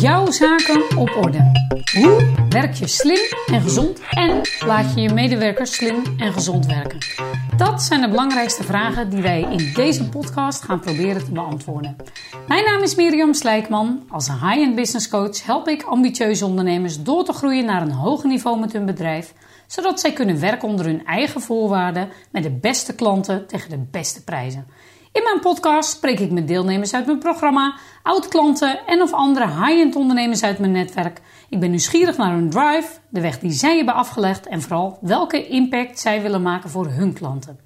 Jouw zaken op orde. Hoe werk je slim en gezond en laat je je medewerkers slim en gezond werken? Dat zijn de belangrijkste vragen die wij in deze podcast gaan proberen te beantwoorden. Mijn naam is Miriam Slijkman. Als high-end business coach help ik ambitieuze ondernemers door te groeien naar een hoger niveau met hun bedrijf, zodat zij kunnen werken onder hun eigen voorwaarden met de beste klanten tegen de beste prijzen. In mijn podcast spreek ik met deelnemers uit mijn programma, oud-klanten en of andere high-end ondernemers uit mijn netwerk. Ik ben nieuwsgierig naar hun drive, de weg die zij hebben afgelegd en vooral welke impact zij willen maken voor hun klanten.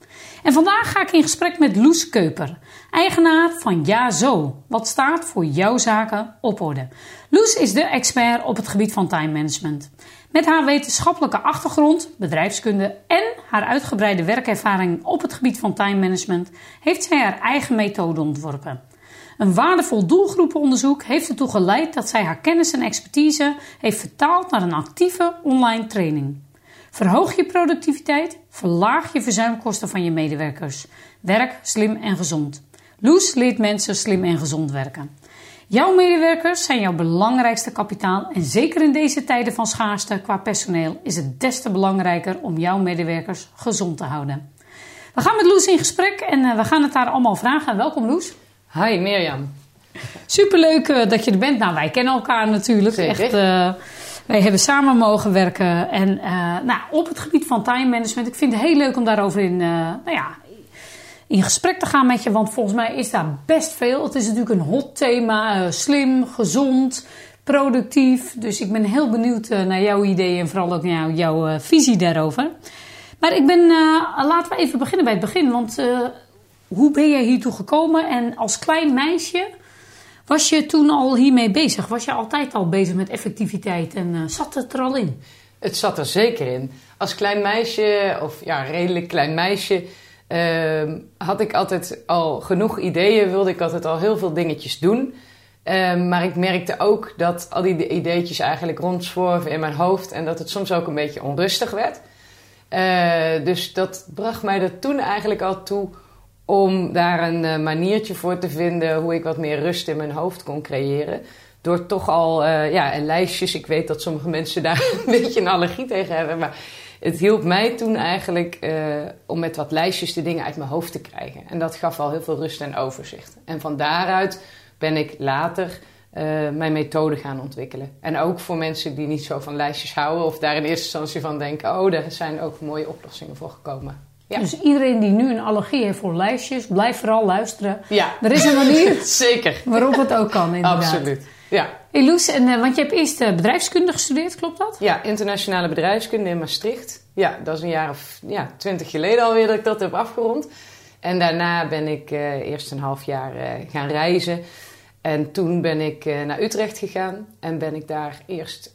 En vandaag ga ik in gesprek met Loes Keuper, eigenaar van Ja Zo, wat staat voor jouw zaken op orde. Loes is de expert op het gebied van time management. Met haar wetenschappelijke achtergrond, bedrijfskunde en haar uitgebreide werkervaring op het gebied van time management heeft zij haar eigen methode ontworpen. Een waardevol doelgroepenonderzoek heeft ertoe geleid dat zij haar kennis en expertise heeft vertaald naar een actieve online training. Verhoog je productiviteit, verlaag je verzuimkosten van je medewerkers. Werk slim en gezond. Loes leert mensen slim en gezond werken. Jouw medewerkers zijn jouw belangrijkste kapitaal en zeker in deze tijden van schaarste qua personeel is het des te belangrijker om jouw medewerkers gezond te houden. We gaan met Loes in gesprek en eh, we gaan het haar allemaal vragen. Welkom Loes. Hi Mirjam. Superleuk uh, dat je er bent. Nou, wij kennen elkaar natuurlijk. Zeker. Echt, uh, wij hebben samen mogen werken. En nou, op het gebied van time management. Ik vind het heel leuk om daarover in, nou ja, in gesprek te gaan met je. Want volgens mij is daar best veel. Het is natuurlijk een hot thema. Uh, slim, gezond, productief. Dus ik ben heel benieuwd uh, naar jouw ideeën en vooral ook naar jouw uh, visie daarover. Maar ik ben, laten we even beginnen bij het begin. Want hoe ben je hiertoe gekomen? En als klein meisje, was je toen al hiermee bezig? Was je altijd al bezig met effectiviteit en zat het er al in? Het zat er zeker in. Als klein meisje, of ja, redelijk klein meisje Uh, had ik altijd al genoeg ideeën, wilde ik altijd al heel veel dingetjes doen. Uh, maar ik merkte ook dat al die ideetjes eigenlijk rondzworven in mijn hoofd en dat het soms ook een beetje onrustig werd. Uh, dus dat bracht mij er toen eigenlijk al toe om daar een uh, maniertje voor te vinden hoe ik wat meer rust in mijn hoofd kon creëren. Door toch al, ja, en lijstjes. Ik weet dat sommige mensen daar een beetje een allergie tegen hebben, maar het hielp mij toen eigenlijk uh, om met wat lijstjes de dingen uit mijn hoofd te krijgen. En dat gaf al heel veel rust en overzicht. En van daaruit ben ik later uh, mijn methode gaan ontwikkelen. En ook voor mensen die niet zo van lijstjes houden of daar in eerste instantie van denken: oh, daar zijn ook mooie oplossingen voor gekomen. Ja. Dus iedereen die nu een allergie heeft voor lijstjes, blijf vooral luisteren. Ja. Er is een manier Zeker. waarop het ook kan, inderdaad. Absoluut. Ja. Hey Loes, en, uh, want je hebt eerst uh, bedrijfskunde gestudeerd, klopt dat? Ja, internationale bedrijfskunde in Maastricht. Ja, dat is een jaar of ja, twintig geleden alweer dat ik dat heb afgerond. En daarna ben ik uh, eerst een half jaar gaan reizen. En toen ben ik naar Utrecht gegaan en ben ik daar eerst,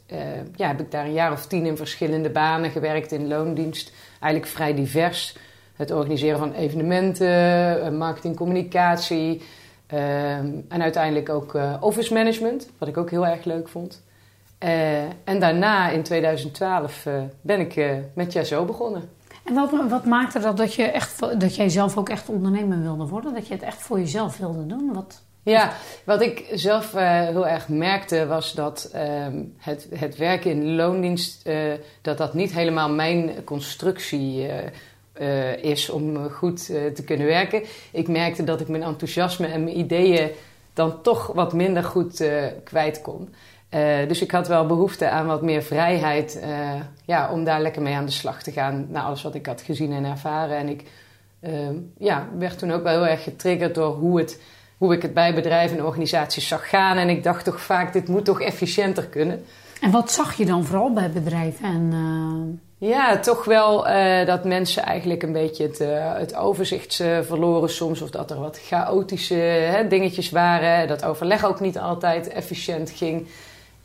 ja, heb ik daar een jaar of tien in verschillende banen gewerkt in loondienst. Eigenlijk vrij divers. Het organiseren van evenementen, marketing, communicatie, Um, en uiteindelijk ook uh, office management, wat ik ook heel erg leuk vond. Uh, en daarna in 2012 uh, ben ik met Jazo begonnen. En wat, wat maakte dat dat, je echt, dat jij zelf ook echt ondernemer wilde worden? Dat je het echt voor jezelf wilde doen? Wat... Ja, wat ik zelf heel erg merkte was dat um, het, het werken in loondienst... dat dat niet helemaal mijn constructie uh, is om goed uh, te kunnen werken. Ik merkte dat ik mijn enthousiasme en mijn ideeën dan toch wat minder goed uh, kwijt kon. dus ik had wel behoefte aan wat meer vrijheid ja, om daar lekker mee aan de slag te gaan. Naar alles wat ik had gezien en ervaren. En ik ja, werd toen ook wel heel erg getriggerd door hoe, het, hoe ik het bij bedrijven en organisaties zag gaan. En ik dacht toch vaak, dit moet toch efficiënter kunnen. En wat zag je dan vooral bij bedrijven? En, ja, toch wel uh, dat mensen eigenlijk een beetje het, het overzicht uh, verloren soms. Of dat er wat chaotische hè, dingetjes waren. Dat overleg ook niet altijd efficiënt ging.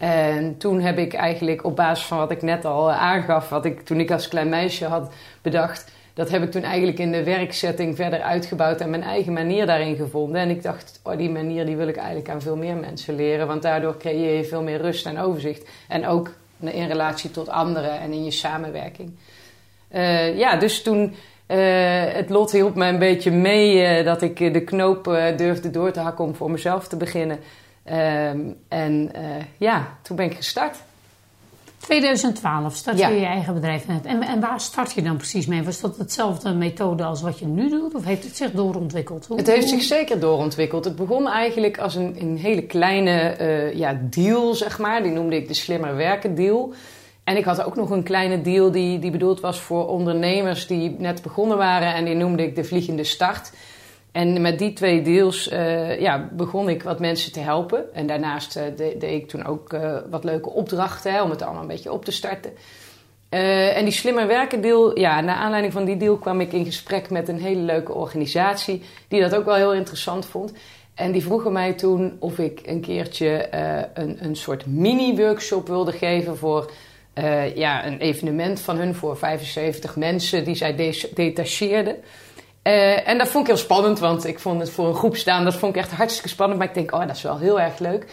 En toen heb ik eigenlijk op basis van wat ik net al aangaf, wat ik toen ik als klein meisje had bedacht, dat heb ik toen eigenlijk in de werkzetting verder uitgebouwd en mijn eigen manier daarin gevonden. En ik dacht, oh, die manier die wil ik eigenlijk aan veel meer mensen leren, want daardoor creëer je veel meer rust en overzicht. En ook in relatie tot anderen en in je samenwerking. Eh, ja, dus toen... eh, het lot hielp me een beetje mee eh, dat ik eh, de knoop eh, durfde door te hakken om voor mezelf te beginnen. Ehm, en eh, ja, toen ben ik gestart. 2012 start Ja. je je eigen bedrijf. En, en waar start je dan precies mee? Was dat hetzelfde methode als wat je nu doet? Of heeft het zich doorontwikkeld? Hoe- Het heeft zich zeker doorontwikkeld. Het begon eigenlijk als een, een hele kleine eh, ja, deal, zeg maar. Die noemde ik de slimmer werken deal. En ik had ook nog een kleine deal die, die bedoeld was voor ondernemers die net begonnen waren. En die noemde ik de vliegende start. En met die twee deals eh, ja, begon ik wat mensen te helpen. En daarnaast eh, de- deed ik toen ook eh, wat leuke opdrachten om het allemaal een beetje op te starten. En die slimmer werken deal, ja, naar aanleiding van die deal kwam ik in gesprek met een hele leuke organisatie die dat ook wel heel interessant vond. En die vroegen mij toen of ik een keertje een, een soort mini-workshop wilde geven voor ja, een evenement van hun voor 75 mensen die zij de- detacheerden. Eh, en dat vond ik heel spannend, want ik vond het voor een groep staan, dat vond ik echt hartstikke spannend. Maar ik denk, oh, dat is wel heel erg leuk.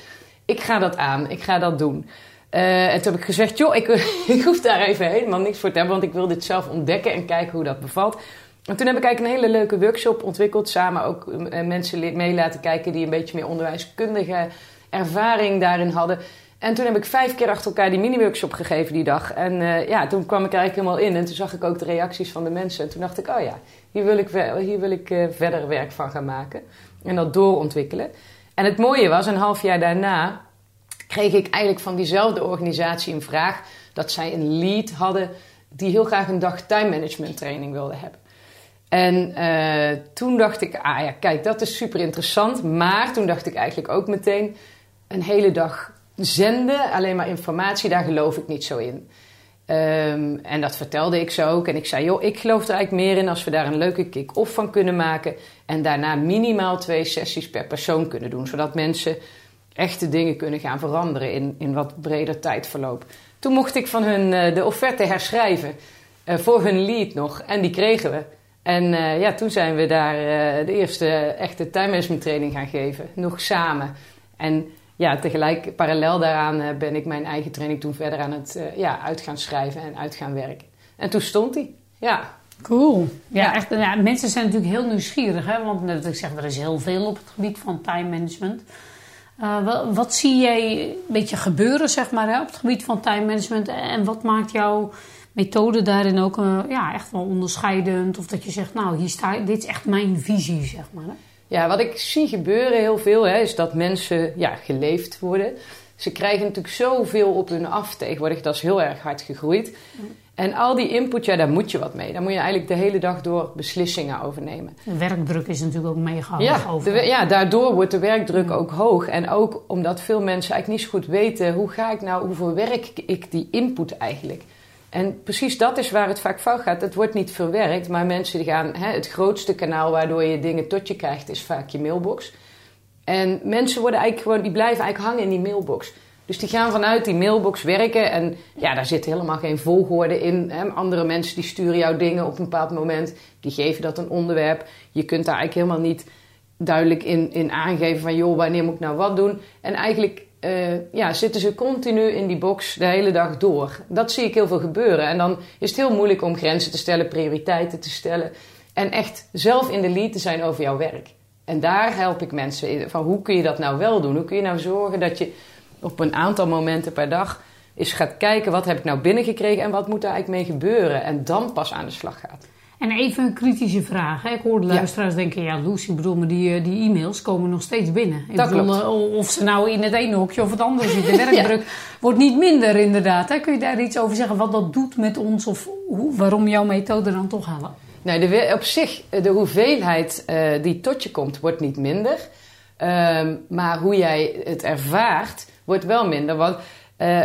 Ik ga dat aan, ik ga dat doen. Eh, en toen heb ik gezegd, joh, ik, ik hoef daar even helemaal niks voor te hebben, want ik wil dit zelf ontdekken en kijken hoe dat bevalt. En toen heb ik eigenlijk een hele leuke workshop ontwikkeld, samen ook eh, mensen mee laten kijken die een beetje meer onderwijskundige ervaring daarin hadden. En toen heb ik vijf keer achter elkaar die mini-workshop gegeven die dag. En ja, toen kwam ik eigenlijk helemaal in. En toen zag ik ook de reacties van de mensen. En toen dacht ik, oh ja, hier wil ik, hier wil ik eh, verder werk van gaan maken. En dat doorontwikkelen. En het mooie was, een half jaar daarna kreeg ik eigenlijk van diezelfde organisatie een vraag... dat zij een lead hadden die heel graag een dag time management training wilde hebben. En eh, toen dacht ik, ah ja, kijk, dat is super interessant. Maar toen dacht ik eigenlijk ook meteen, een hele dag zenden, alleen maar informatie, daar geloof ik niet zo in. Ehm, en dat vertelde ik ze ook. En ik zei, joh, ik geloof er eigenlijk meer in als we daar een leuke kick-off van kunnen maken. En daarna minimaal twee sessies per persoon kunnen doen. Zodat mensen echte dingen kunnen gaan veranderen in, in wat breder tijdverloop. Toen mocht ik van hun eh, de offerte herschrijven. eh, voor hun lead nog. En die kregen we. En eh, ja, toen zijn we daar de eerste echte time management training gaan geven. Nog samen. En ja, tegelijk, parallel daaraan eh, ben ik mijn eigen training toen verder aan het eh, ja, uit gaan schrijven en uit gaan werken. En toen stond hij. Ja. Cool. Ja, Ja. Echt, ja, mensen zijn natuurlijk heel nieuwsgierig. Hè? Want net ik zeg, er is heel veel op het gebied van time management. Eh, wat, wat zie jij een beetje gebeuren zeg maar, hè, op het gebied van time management? En wat maakt jouw methode daarin ook ja, echt wel onderscheidend? Of dat je zegt, nou, hier sta, dit is echt mijn visie, zeg maar. Hè? Ja, wat ik zie gebeuren heel veel hè, is dat mensen ja, geleefd worden. Ze krijgen natuurlijk zoveel op hun af tegenwoordig. Dat is heel erg hard gegroeid. En al die input, ja, daar moet je wat mee. Daar moet je eigenlijk de hele dag door beslissingen over nemen. De werkdruk is natuurlijk ook hoog Ja, over. de ja, daardoor wordt de werkdruk ook hoog. En ook omdat veel mensen eigenlijk niet zo goed weten... hoe ga ik nou, hoe verwerk ik die input eigenlijk? En precies dat is waar het vaak fout gaat. Het wordt niet verwerkt, maar mensen die gaan... Hè, het grootste kanaal waardoor je dingen tot je krijgt is vaak je mailbox. En mensen worden eigenlijk gewoon, die blijven eigenlijk hangen in die mailbox. Dus die gaan vanuit die mailbox werken. En ja, daar zit helemaal geen volgorde in. Hè. Andere mensen die sturen jou dingen op een bepaald moment. Die geven dat een onderwerp. Je kunt daar eigenlijk helemaal niet duidelijk in, in aangeven van... joh, wanneer moet ik nou wat doen? En eigenlijk eh, ja, zitten ze continu in die box de hele dag door. Dat zie ik heel veel gebeuren. En dan is het heel moeilijk om grenzen te stellen, prioriteiten te stellen. En echt zelf in de lead te zijn over jouw werk. En daar help ik mensen in. Van hoe kun je dat nou wel doen? Hoe kun je nou zorgen dat je op een aantal momenten per dag eens gaat kijken... wat heb ik nou binnengekregen en wat moet daar eigenlijk mee gebeuren? En dan pas aan de slag gaat. En even een kritische vraag. Hè? Ik hoor de Ja. luisteraars denken, ja Lucy, bedoel, maar die, eh, die e-mails komen nog steeds binnen. Ik Dat bedoel, klopt. eh, of ze nou in het ene hokje of het andere zitten. De werkdruk wordt niet minder inderdaad. Hè? Kun je daar iets over zeggen wat dat doet met ons of hoe, waarom jouw methode dan toch helpt? Nee, de, op zich, eh, de hoeveelheid die tot je komt, wordt niet minder. Ehm, maar hoe jij het ervaart, wordt wel minder. Want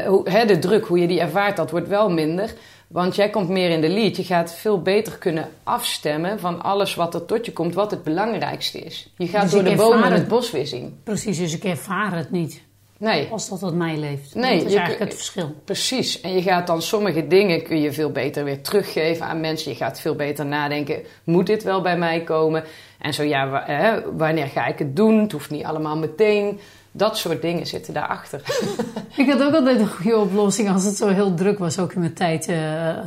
hoe, hè, de druk, hoe je die ervaart, dat wordt wel minder. Want jij komt meer in de lead. Je gaat veel beter kunnen afstemmen van alles wat er tot je komt, wat het belangrijkste is. Je gaat Dus door de bomen het het- bos weer zien. Precies, dus ik ervaar het niet Nee. als dat het mij leeft. Nee, dat is je eigenlijk het verschil. Precies. En je gaat dan sommige dingen kun je veel beter weer teruggeven aan mensen. Je gaat veel beter nadenken, moet dit wel bij mij komen? En zo ja, wanneer ga ik het doen? Het hoeft niet allemaal meteen. Dat soort dingen zitten daarachter. ik had ook altijd een goede oplossing als het zo heel druk was. Ook in mijn tijd uh,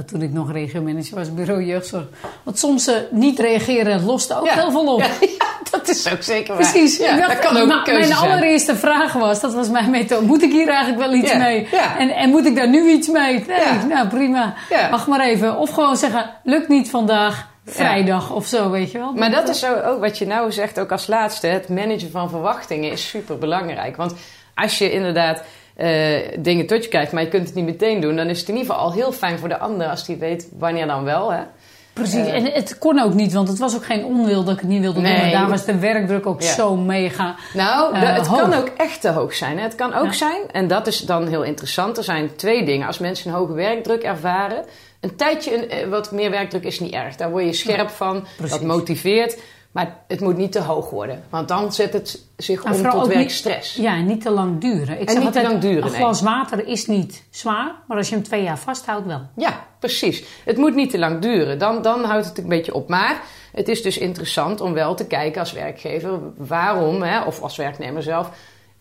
toen ik nog regiomanager was, bureau jeugdzorg. Want soms uh, niet reageren lost ook heel veel op. Ja, dat is ook zeker waar. Precies. Ja, dacht, dat kan ook nou, Mijn allereerste vraag was, dat was mijn methode. Moet ik hier eigenlijk wel iets mee? En, en moet ik daar nu iets mee? Nee, nou prima. Wacht maar even. Of gewoon zeggen, lukt niet vandaag vrijdag of zo, weet je wel. Maar dat is zo ook wat je nou zegt, ook als laatste. Het managen van verwachtingen is super belangrijk. Want als je inderdaad uh, dingen tot je krijgt, maar je kunt het niet meteen doen, dan is het in ieder geval al heel fijn voor de ander als die weet wanneer dan wel. Hè? Precies, uh, en het kon ook niet, want het was ook geen onwil dat ik het niet wilde nee, doen. Maar daar was de werkdruk ook ja. zo mega. Nou, uh, het hoog. kan ook echt te hoog zijn. Hè? Het kan ook ja. zijn, en dat is dan heel interessant. Er zijn twee dingen. Als mensen een hoge werkdruk ervaren, een tijdje een, wat meer werkdruk is niet erg. Daar word je scherp van, dat motiveert. Maar het moet niet te hoog worden. Want dan zet het zich om tot niet- werkstress. Ja, en niet te lang duren. Ik En zeg niet te lang duren, Een nee. glas water is niet zwaar, maar als je hem twee jaar vasthoudt wel. Ja, precies. Het moet niet te lang duren. Dan, dan houdt het een beetje op. Maar het is dus interessant om wel te kijken als werkgever... waarom, hè, of als werknemer zelf...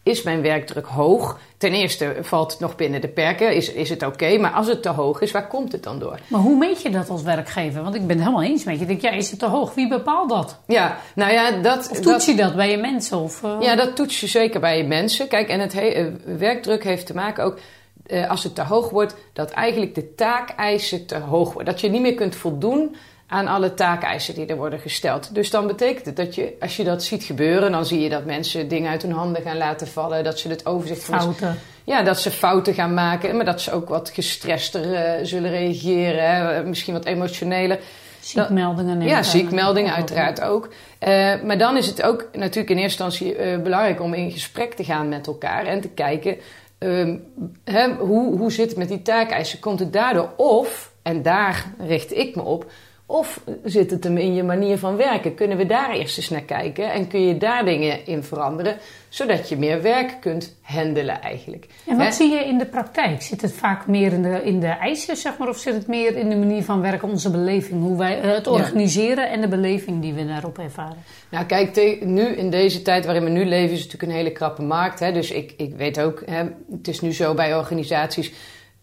is mijn werkdruk hoog? Ten eerste valt het nog binnen de perken, is, is het oké. maar als het te hoog is, waar komt het dan door? Maar hoe meet je dat als werkgever? Want ik ben het helemaal eens met je. Ik denk, ja, is het te hoog? Wie bepaalt dat? Ja, nou ja, dat... Of dat, toets je dat bij je mensen? Of, eh, Ja, dat toets je zeker bij je mensen. Kijk, en het he- eh, werkdruk heeft te maken ook... eh, als het te hoog wordt, dat eigenlijk de taakeisen te hoog worden. Dat je niet meer kunt voldoen aan alle taakeisen die er worden gesteld. Dus dan betekent het dat je, als je dat ziet gebeuren... dan zie je dat mensen dingen uit hun handen gaan laten vallen. Dat ze het overzicht fouten. Ja, dat ze fouten gaan maken. Maar dat ze ook wat gestrester eh, zullen reageren. Hè, misschien wat emotioneler. Ziekmeldingen. Ja, ziekmeldingen uiteraard ook. Eh, maar dan is het ook natuurlijk in eerste instantie eh, belangrijk om in gesprek te gaan met elkaar en te kijken ehm, hè, hoe, hoe zit het met die taakeisen. Komt het daardoor of, en daar richt ik me op, of zit het hem in je manier van werken? Kunnen we daar eerst eens naar kijken en kun je daar dingen in veranderen, zodat je meer werk kunt handelen eigenlijk. En wat zie je in de praktijk? Zit het vaak meer in de, in de eisen, zeg maar, of zit het meer in de manier van werken, onze beleving, hoe wij eh, het Ja. organiseren en de beleving die we daarop ervaren? Nou, kijk, nu in deze tijd waarin we nu leven, is het natuurlijk een hele krappe markt. Hè? Dus ik, ik weet ook, hè, het is nu zo bij organisaties.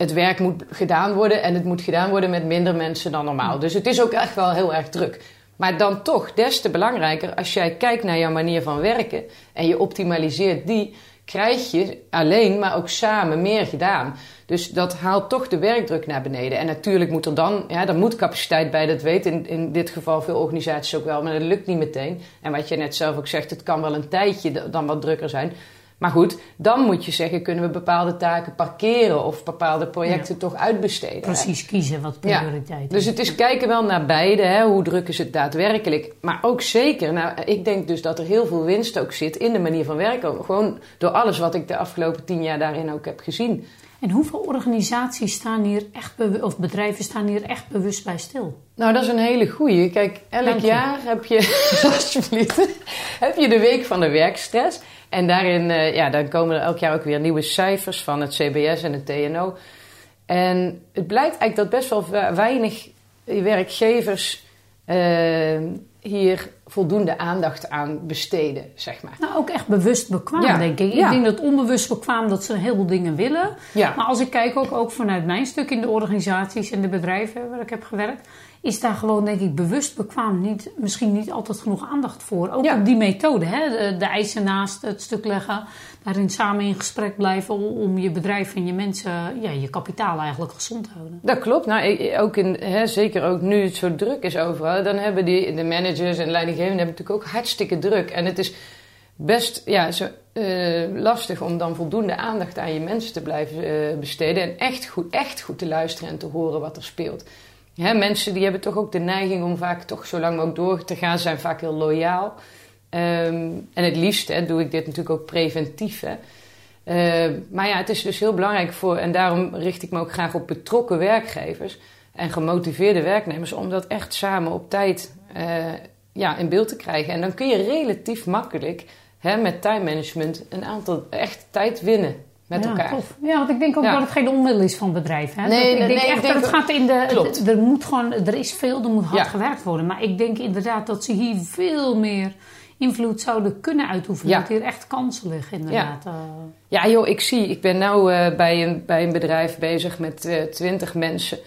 Het werk moet gedaan worden en het moet gedaan worden met minder mensen dan normaal. Dus het is ook echt wel heel erg druk. Maar dan toch, des te belangrijker, als jij kijkt naar jouw manier van werken en je optimaliseert die, krijg je alleen, maar ook samen meer gedaan. Dus dat haalt toch de werkdruk naar beneden. En natuurlijk moet er dan, ja, er moet capaciteit bij, dat weten in, in dit geval veel organisaties ook wel, maar dat lukt niet meteen. En wat je net zelf ook zegt, het kan wel een tijdje dan wat drukker zijn. Maar goed, dan moet je zeggen, kunnen we bepaalde taken parkeren of bepaalde projecten toch uitbesteden. hè? Precies kiezen wat Ja, prioriteit Dus het is kijken wel naar beide. Hè? Hoe druk is het daadwerkelijk? Maar ook zeker, nou, ik denk dus dat er heel veel winst ook zit in de manier van werken. Gewoon door alles wat ik de afgelopen tien jaar daarin ook heb gezien. En hoeveel organisaties staan hier echt of bedrijven staan hier echt bewust bij stil? Nou, dat is een hele goeie. Kijk, elk jaar heb je, alsjeblieft, heb je de week van de werkstress. En daarin, eh, ja, dan komen er elk jaar ook weer nieuwe cijfers van het CBS en het TNO. En het blijkt eigenlijk dat best wel we- weinig werkgevers eh, hier voldoende aandacht aan besteden, zeg maar. Nou, ook echt bewust bekwaam, Ja, denk ik. ja. Ik denk dat onbewust bekwaam dat ze een heleboel dingen willen. Ja. Maar als ik kijk ook, ook vanuit mijn stuk in de organisaties en de bedrijven waar ik heb gewerkt, is daar gewoon, denk ik, bewust bekwaam niet, misschien niet altijd genoeg aandacht voor. Ook Ja. op die methode, hè? De, de eisen naast het stuk leggen, daarin samen in gesprek blijven om, je bedrijf en je mensen, ja, je kapitaal eigenlijk gezond te houden. Dat klopt. Nou, ook in, hè, zeker ook nu het zo druk is overal, dan hebben die, de managers en leidinggevenden hebben natuurlijk ook hartstikke druk. En het is best ja, zo, eh, lastig om dan voldoende aandacht aan je mensen te blijven eh, besteden. En echt goed, echt goed te luisteren en te horen wat er speelt. Mensen die hebben toch ook de neiging om vaak toch zo lang mogelijk door te gaan, zijn vaak heel loyaal. Ehm, en het liefst hè, doe ik dit natuurlijk ook preventief. Hè. Eh, maar ja, het is dus heel belangrijk voor, en daarom richt ik me ook graag op betrokken werkgevers en gemotiveerde werknemers, om dat echt samen op tijd eh, ja, in beeld te krijgen. En dan kun je relatief makkelijk hè, met time management een aantal echt tijd winnen met ja, elkaar. tof. Ja, want ik denk ook Ja. dat het geen onwil is van bedrijven. Hè? Nee, Dat- ik denk nee, echt ik denk dat het gaat in de. Klopt. er moet gewoon, er is veel, er moet hard Ja. gewerkt worden. Maar ik denk inderdaad dat ze hier veel meer invloed zouden kunnen uitoefenen. Dat hier echt kansen liggen, inderdaad. Eh, Ja, joh, ik zie. Ik ben nu bij, een, bij een bedrijf bezig met eh 20 mensen.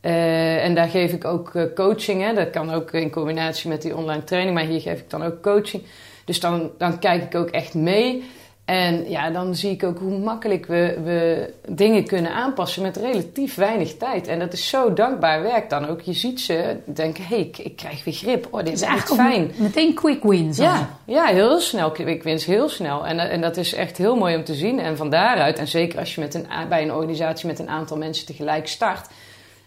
Eh, en daar geef ik ook eh, coaching. Hè. Dat kan ook in combinatie met die online training, maar hier geef ik dan ook coaching. Dus dan, dan kijk ik ook echt mee. En ja, dan zie ik ook hoe makkelijk we, we dingen kunnen aanpassen met relatief weinig tijd. En dat is zo dankbaar werk dan ook. Je ziet ze denken, hé, hey, ik, ik krijg weer grip. Oh, dit is is echt eigenlijk fijn. meteen quick wins. Ja, ja, heel snel. Ik wins heel snel. En, en dat is echt heel mooi om te zien. En van daaruit, en zeker als je met een, bij een organisatie met een aantal mensen tegelijk start,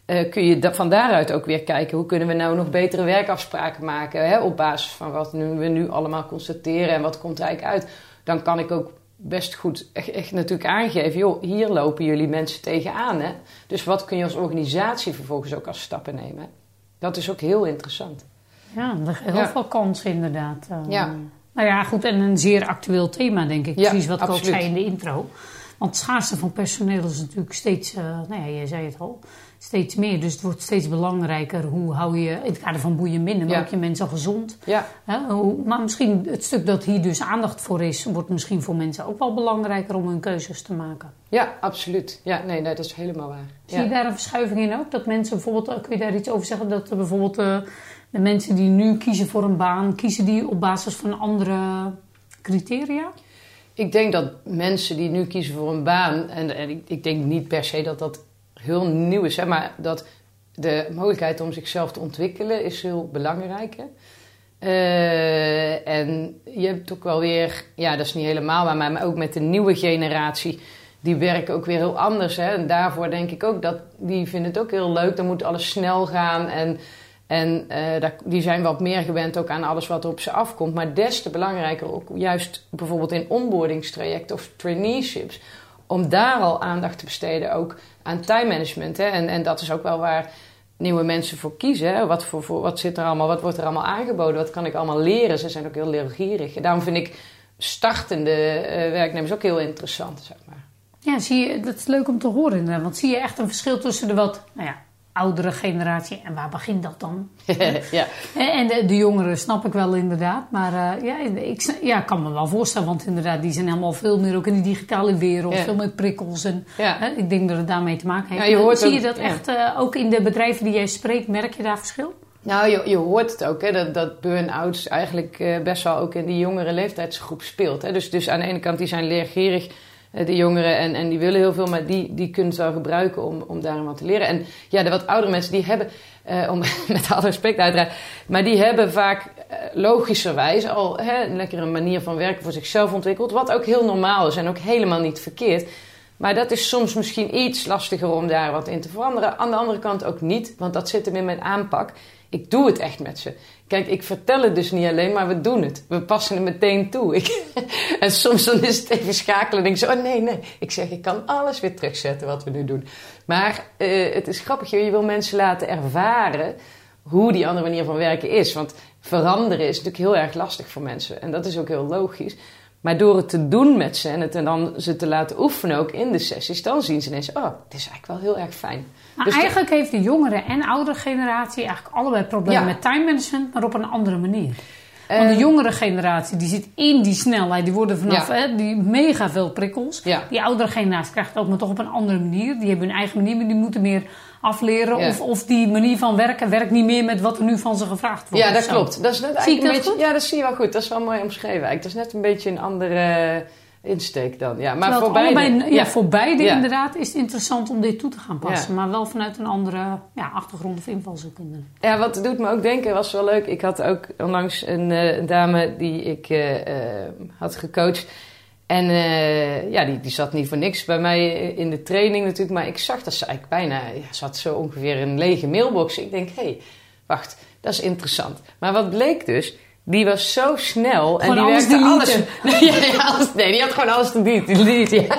eh, kun je da- van daaruit ook weer kijken hoe kunnen we nou nog betere werkafspraken maken. Hè, op basis van wat nu, we nu allemaal constateren en wat komt er eigenlijk uit. Dan kan ik ook best goed echt, echt natuurlijk aangeven, joh, hier lopen jullie mensen tegenaan. Hè? Dus wat kun je als organisatie vervolgens ook als stappen nemen? Hè? Dat is ook heel interessant. Ja, er liggen heel Ja. veel kansen inderdaad. Eh, Ja. Nou ja, goed, en een zeer actueel thema, denk ik. Ja, Precies wat ik ook zei in de intro. Want het schaarste van personeel is natuurlijk steeds, eh nou ja, jij zei het al, steeds meer. Dus het wordt steeds belangrijker. Hoe hou je, in het kader van boeien minder, maar Ja. ook je mensen gezond. Ja, Hè? Hoe, maar misschien het stuk dat hier dus aandacht voor is, wordt misschien voor mensen ook wel belangrijker om hun keuzes te maken. ja absoluut. Ja, nee, nee, dat is helemaal waar. Zie Ja. je daar een verschuiving in ook? Dat mensen bijvoorbeeld, eh, kun je daar iets over zeggen? Dat er bijvoorbeeld eh, de mensen die nu kiezen voor een baan, kiezen die op basis van andere criteria? Ik denk dat mensen die nu kiezen voor een baan, en, en ik, ik denk niet per se dat dat heel nieuw is, hè, maar dat de mogelijkheid om zichzelf te ontwikkelen is heel belangrijk. Hè? Eh, en je hebt ook wel weer, ja, dat is niet helemaal waar, maar ook met de nieuwe generatie, die werken ook weer heel anders. Hè? En daarvoor denk ik ook dat die vinden het ook heel leuk. Dan moet alles snel gaan en, en eh, die zijn wat meer gewend ook aan alles wat er op ze afkomt. Maar des te belangrijker ook juist bijvoorbeeld in onboardingstrajecten of traineeships, om daar al aandacht te besteden ook aan time management. Hè? En, en dat is ook wel waar nieuwe mensen voor kiezen. Hè? Wat, voor, voor, wat zit er allemaal, wat wordt er allemaal aangeboden? Wat kan ik allemaal leren? Ze zijn ook heel leergierig. Daarom vind ik startende eh, werknemers ook heel interessant, zeg maar. Ja, zie je, dat is leuk om te horen. Want zie je echt een verschil tussen de wat nou ja, oudere generatie en waar begint dat dan? ja. En de, de jongeren snap ik wel inderdaad. Maar eh, ja, ik ja, kan me wel voorstellen, want inderdaad, die zijn helemaal veel meer ook in die digitale wereld, Ja. veel meer prikkels. En, Ja. ik denk dat het daarmee te maken heeft. Ja, je hoort zie je dat echt eh, ook in de bedrijven die jij spreekt, merk je daar verschil? Nou, je, je hoort het ook, hè, dat, dat burn-outs eigenlijk eh, best wel ook in die jongere leeftijdsgroep speelt. Hè. Dus, dus aan de ene kant, die zijn leergierig, eh, de jongeren, en, en die willen heel veel, maar die, die kunnen het wel gebruiken om, om daarin wat te leren. En ja, de wat oudere mensen, die hebben, eh, om, met alle respect uiteraard, maar die hebben vaak eh, logischerwijs al hè, een lekkere manier van werken voor zichzelf ontwikkeld, wat ook heel normaal is en ook helemaal niet verkeerd. Maar dat is soms misschien iets lastiger om daar wat in te veranderen. Aan de andere kant ook niet, want dat zit hem in mijn aanpak. Ik doe het echt met ze. Kijk, ik vertel het dus niet alleen, maar we doen het. We passen het meteen toe. Ik, en soms dan is het even schakelen en denk ik zo, oh nee, nee. Ik zeg, ik kan alles weer terugzetten wat we nu doen. Maar eh, het is grappig, je wil mensen laten ervaren hoe die andere manier van werken is. Want veranderen is natuurlijk heel erg lastig voor mensen. En dat is ook heel logisch. Maar door het te doen met ze en het en dan ze te laten oefenen ook in de sessies, dan zien ze ineens, oh, het is eigenlijk wel heel erg fijn. Maar Dus de- eigenlijk heeft de jongere en oudere generatie eigenlijk allebei problemen Ja. met time management, maar op een andere manier. Want de Eh, jongere generatie die zit in die snelheid, die worden vanaf Ja. hè, die mega veel prikkels. Ja. Die oudere generatie krijgt het ook, maar toch op een andere manier. Die hebben hun eigen manier, maar die moeten meer afleren. Ja. Of, of die manier van werken werkt niet meer met wat er nu van ze gevraagd wordt. Ja, dat klopt. Dat is net Zie ik een beetje. goed? Ja, dat zie je wel goed. Dat is wel mooi omschreven. Eigenlijk. Dat is net een beetje een andere insteek dan. Ja, maar voor beide. allebei, ja, voor beide Ja. inderdaad is het interessant om dit toe te gaan passen. Ja. Maar wel vanuit een andere ja, achtergrond of invalshoek. Ja, wat doet me ook denken, was wel leuk. Ik had ook onlangs een, eh, dame die ik eh, eh, had gecoacht. En ja, die, die zat niet voor niks bij mij in de training natuurlijk. Maar ik zag dat ze eigenlijk bijna, ja, ze had zo ongeveer een lege mailbox. Ik denk, hé, hey, wacht, dat is interessant. Maar wat bleek dus, die was zo snel. Gewoon en die werkte alles. Nee, ja, ja, alles. Nee, die had gewoon alles te delete, ja.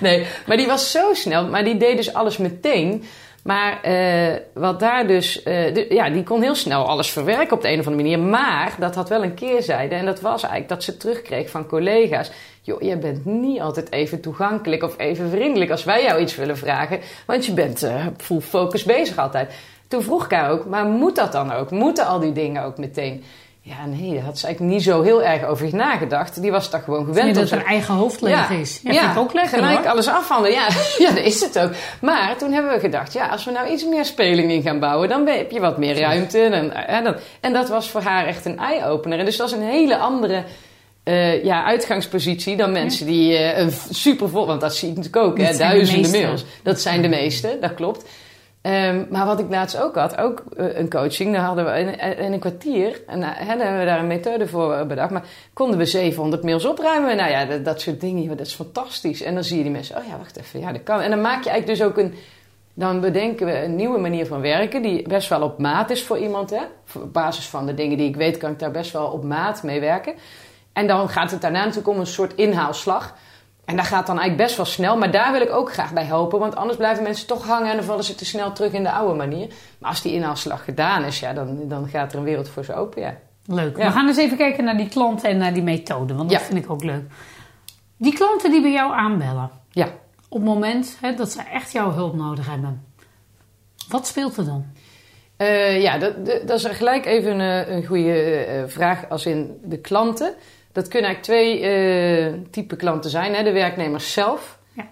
Nee, maar die was zo snel. Maar die deed dus alles meteen. Maar eh, wat daar dus... eh, de- ja, die kon heel snel alles verwerken op de een of andere manier. Maar dat had wel een keerzijde. En dat was eigenlijk dat ze terugkreeg van collega's. Joh, jij bent niet altijd even toegankelijk of even vriendelijk als wij jou iets willen vragen. Want je bent eh, full focus bezig altijd. Toen vroeg ik haar ook, maar moet dat dan ook? Moeten al die dingen ook meteen? Ja, nee, daar had ze eigenlijk niet zo heel erg over nagedacht. Die was daar gewoon gewend. Dat haar eigen hoofd leeg is? Ja, vind ik ook lekker gelijk hoor. alles afhandelen. Ja, ja, dat is het ook. Maar toen hebben we gedacht, ja, als we nou iets meer speling in gaan bouwen, dan heb je wat meer ruimte. En, en, dat, en dat was voor haar echt een eye-opener. En dus dat is een hele andere eh, ja, uitgangspositie dan mensen die eh, een super vol... Want dat zie ik natuurlijk ook, hè, duizenden mails. Dat zijn de meeste, dat klopt. Ehm, maar wat ik laatst ook had, ook eh, een coaching, daar hadden we in, een kwartier, en daar hebben we daar een methode voor eh, bedacht, maar konden we 700 mails opruimen. Nou ja, dat, soort dingen, dat is fantastisch. En dan zie je die mensen, oh ja, wacht even, ja, dat kan. En dan maak je eigenlijk dus ook een, dan bedenken we een nieuwe manier van werken, die best wel op maat is voor iemand. Hè? Op basis van de dingen die ik weet, kan ik daar best wel op maat mee werken. En dan gaat het daarna natuurlijk om een soort inhaalslag. En dat gaat dan eigenlijk best wel snel, maar daar wil ik ook graag bij helpen. Want anders blijven mensen toch hangen en dan vallen ze te snel terug in de oude manier. Maar als die inhaalslag gedaan is, ja, dan, dan gaat er een wereld voor ze open. Ja. Leuk. Ja. We gaan eens even kijken naar die klanten en naar die methode, want dat Ja. vind ik ook leuk. Die klanten die bij jou aanbellen, ja. op het moment hè, dat ze echt jouw hulp nodig hebben, wat speelt er dan? Eh, ja, dat, dat is gelijk even een, een goede eh, vraag als in de klanten. Dat kunnen eigenlijk twee eh type klanten zijn. Hè? De werknemers zelf Ja.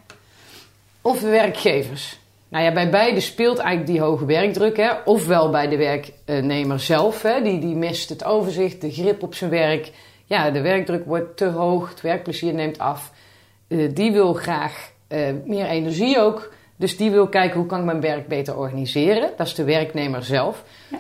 of de werkgevers. Nou ja, bij beide speelt eigenlijk die hoge werkdruk. Hè? Ofwel bij de werknemer zelf. Hè? Die, die mist het overzicht, de grip op zijn werk. Ja, de werkdruk wordt te hoog, het werkplezier neemt af. Eh, die wil graag eh, meer energie ook. Dus die wil kijken hoe kan ik mijn werk beter organiseren. Dat is de werknemer zelf. Ja.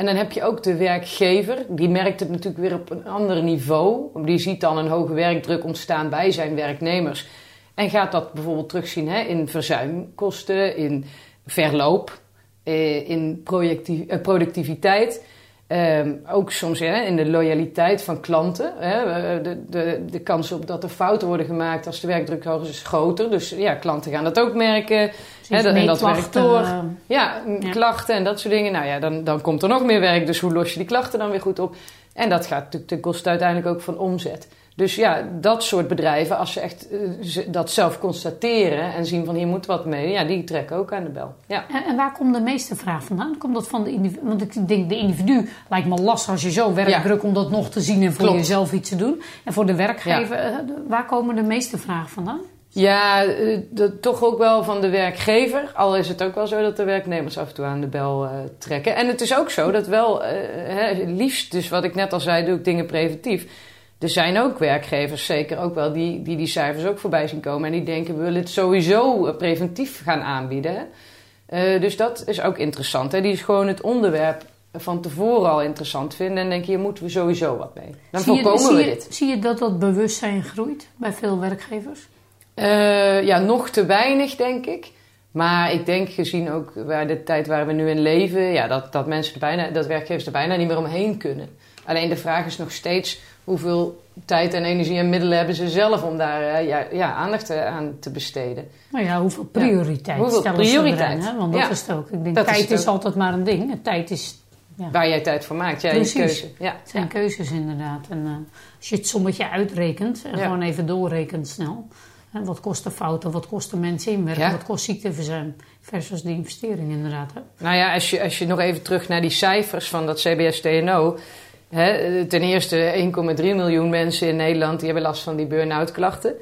En dan heb je ook de werkgever. Die merkt het natuurlijk weer op een ander niveau. Die ziet dan een hoge werkdruk ontstaan bij zijn werknemers. En gaat dat bijvoorbeeld terugzien hè, in verzuimkosten, in verloop, eh, in eh, productiviteit. Ehm, ook soms hè, in de loyaliteit van klanten. Hè. Eh, De, de, de kans op dat er fouten worden gemaakt als de werkdruk hoog is, is groter. Dus ja, klanten gaan dat ook merken. Hè, dat- en dat werkt door. eh, Ja, Ja. klachten en dat soort dingen. Nou ja, dan, dan komt er nog meer werk. Dus hoe los je die klachten dan weer goed op? En dat gaat natuurlijk ten koste uiteindelijk ook van omzet. Dus ja, dat soort bedrijven, als ze echt eh, dat zelf constateren en zien van hier moet wat mee, ja, die trekken ook aan de bel. Ja. En, en waar komt de meeste vraag vandaan? Komt dat van de individu? Want ik denk, de individu lijkt me lastig als je zo werkdruk om dat nog te zien en voor Klopt. jezelf iets te doen. En voor de werkgever, eh, waar komen de meeste vragen vandaan? Ja, eh, toch ook wel van de werkgever. Al is het ook wel zo dat de werknemers af en toe aan de bel trekken. En het is ook zo dat wel, hè, liefst, dus wat ik net al zei, doe ik dingen preventief. Er zijn ook werkgevers, zeker ook wel, die die, die cijfers ook voorbij zien komen. En die denken, we willen het sowieso eh, preventief gaan aanbieden. Eh, dus dat is ook interessant. Hè? Die is gewoon het onderwerp van tevoren al interessant vinden. En denken, hier moeten we sowieso wat mee. Dan zie je, voorkomen zie we je, dit. Zie je dat dat bewustzijn groeit bij veel werkgevers? Eh, ja, nog te weinig, denk ik. Maar ik denk gezien ook waar de tijd waar we nu in leven, ja, dat, dat mensen er bijna, dat werkgevers er bijna niet meer omheen kunnen. Alleen de vraag is nog steeds hoeveel tijd en energie en middelen hebben ze zelf om daar eh, ja, ja, aandacht eh, aan te besteden. Nou ja, hoeveel prioriteit Hoeveel stellen prioriteit? ze erin? Hè? Want dat Ja. is het ook. Ik denk, Dat tijd is, altijd maar een ding. Tijd is, ja, Waar jij tijd voor maakt, ja, Precies. je keuze. Ja. het zijn keuzes inderdaad. En eh, als je het sommetje uitrekent en Ja. gewoon even doorrekent snel. Hè, wat kost de fouten, wat kost de mensen inwerken, Ja. wat kost ziekteverzuim versus de investering inderdaad. Hè? Nou ja, als je, als je nog even terug naar die cijfers van dat CBS-TNO. Hè, ten eerste 1,3 miljoen mensen in Nederland die hebben last van die burn-out klachten.